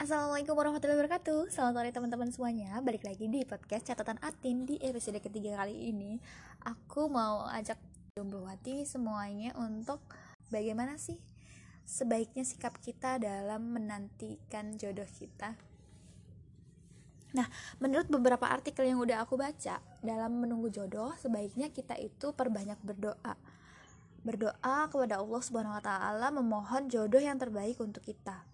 Assalamualaikum warahmatullahi wabarakatuh. Selamat sore teman-teman semuanya. Balik lagi di podcast catatan Atin Di episode ketiga kali ini. Aku mau ajak Jomblo-wati semuanya untuk Bagaimana sih sebaiknya sikap kita dalam menantikan jodoh kita. Nah, menurut beberapa artikel yang udah aku baca Dalam menunggu jodoh, sebaiknya kita itu perbanyak berdoa. Berdoa kepada Allah Subhanahu wa taala memohon jodoh yang terbaik untuk kita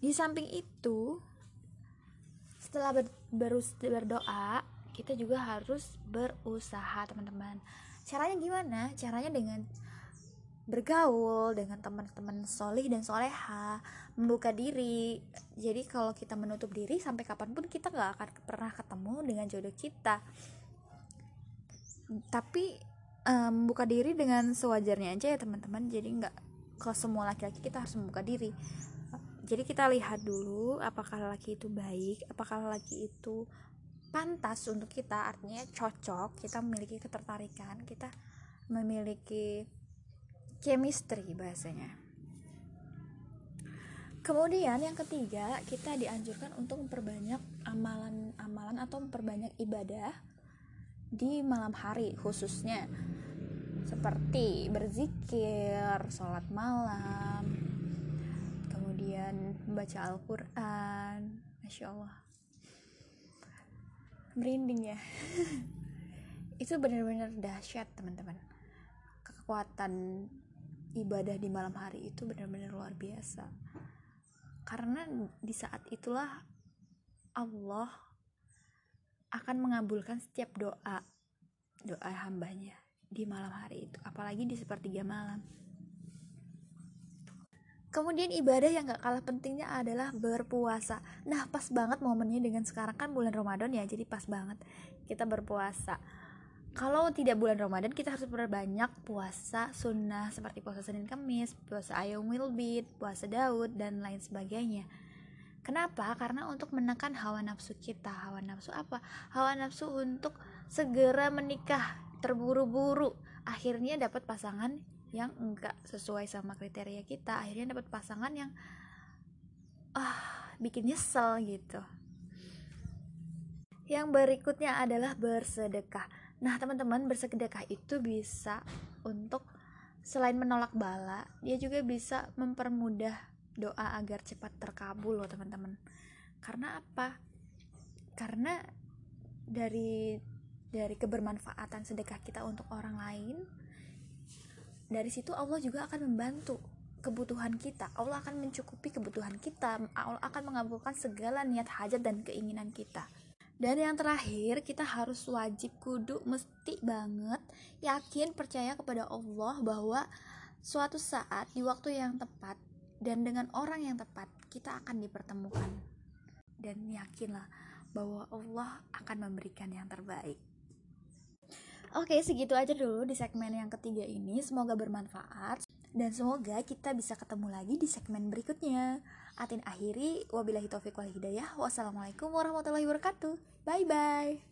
di samping itu setelah ber, berus, berdoa kita juga harus berusaha teman-teman. Caranya gimana? Caranya dengan bergaul dengan teman-teman solih dan soleha membuka diri. Jadi kalau kita menutup diri sampai kapan pun kita nggak akan pernah ketemu dengan jodoh kita. Tapi um, buka diri dengan sewajarnya aja ya teman-teman. Jadi nggak ke semua laki-laki kita harus membuka diri jadi kita lihat dulu apakah laki itu baik apakah laki itu pantas untuk kita artinya cocok kita memiliki ketertarikan kita memiliki chemistry bahasanya. Kemudian yang ketiga kita dianjurkan untuk memperbanyak amalan-amalan atau memperbanyak ibadah di malam hari khususnya seperti berzikir, sholat malam, kemudian membaca Al-Quran. Masya Allah. Merinding ya. Itu benar-benar dahsyat teman-teman. Kekuatan ibadah di malam hari itu benar-benar luar biasa. Karena di saat itulah Allah akan mengabulkan setiap doa doa hambanya di malam hari itu. Apalagi di sepertiga malam Kemudian ibadah yang gak kalah pentingnya adalah berpuasa. Nah pas banget momennya dengan sekarang kan bulan Ramadan ya, jadi pas banget kita berpuasa. Kalau tidak bulan Ramadan kita harus berbanyak puasa sunnah seperti puasa Senin Kamis, puasa Ayyamul Bid, puasa Daud dan lain sebagainya. Kenapa? Karena untuk menekan hawa nafsu kita. Hawa nafsu apa? Hawa nafsu untuk segera menikah, terburu-buru, akhirnya dapat pasangan yang enggak sesuai sama kriteria kita akhirnya dapat pasangan yang ah bikin nyesel gitu. Yang berikutnya adalah bersedekah. Nah teman-teman bersedekah itu bisa untuk selain menolak bala dia juga bisa mempermudah doa agar cepat terkabul loh teman-teman. Karena apa? Karena dari dari kebermanfaatan sedekah kita untuk orang lain dari situ Allah juga akan membantu kebutuhan kita. Allah akan mencukupi kebutuhan kita. Allah akan mengabulkan segala niat hajat dan keinginan kita. Dan yang terakhir kita harus wajib kudu mesti banget yakin percaya kepada Allah bahwa suatu saat di waktu yang tepat dan dengan orang yang tepat kita akan dipertemukan. Dan yakinlah bahwa Allah akan memberikan yang terbaik Oke, segitu aja dulu di segmen yang ketiga ini. Semoga bermanfaat dan semoga kita bisa ketemu lagi di segmen berikutnya. Atin akhiri, wabillahi taufiq wal hidayah. Wassalamualaikum warahmatullahi wabarakatuh. Bye bye.